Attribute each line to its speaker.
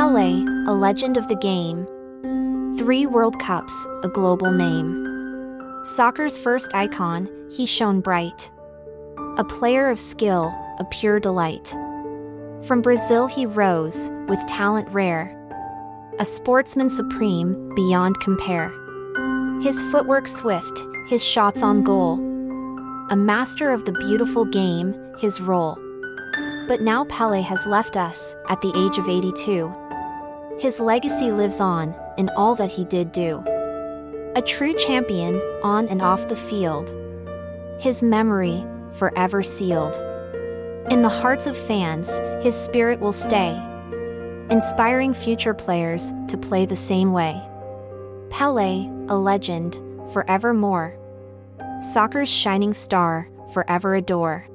Speaker 1: Pelé, a legend of the game. Three World Cups, a global name. Soccer's first icon, he shone bright. A player of skill, a pure delight. From Brazil he rose, with talent rare. A sportsman supreme, beyond compare. His footwork swift, his shots on goal. A master of the beautiful game, his role. But now Pelé has left us, at the age of 82. His legacy lives on, in all that he did do. A true champion, on and off the field. His memory, forever sealed. In the hearts of fans, his spirit will stay, inspiring future players to play the same way. Pelé, a legend, forevermore. Soccer's shining star, forever adore.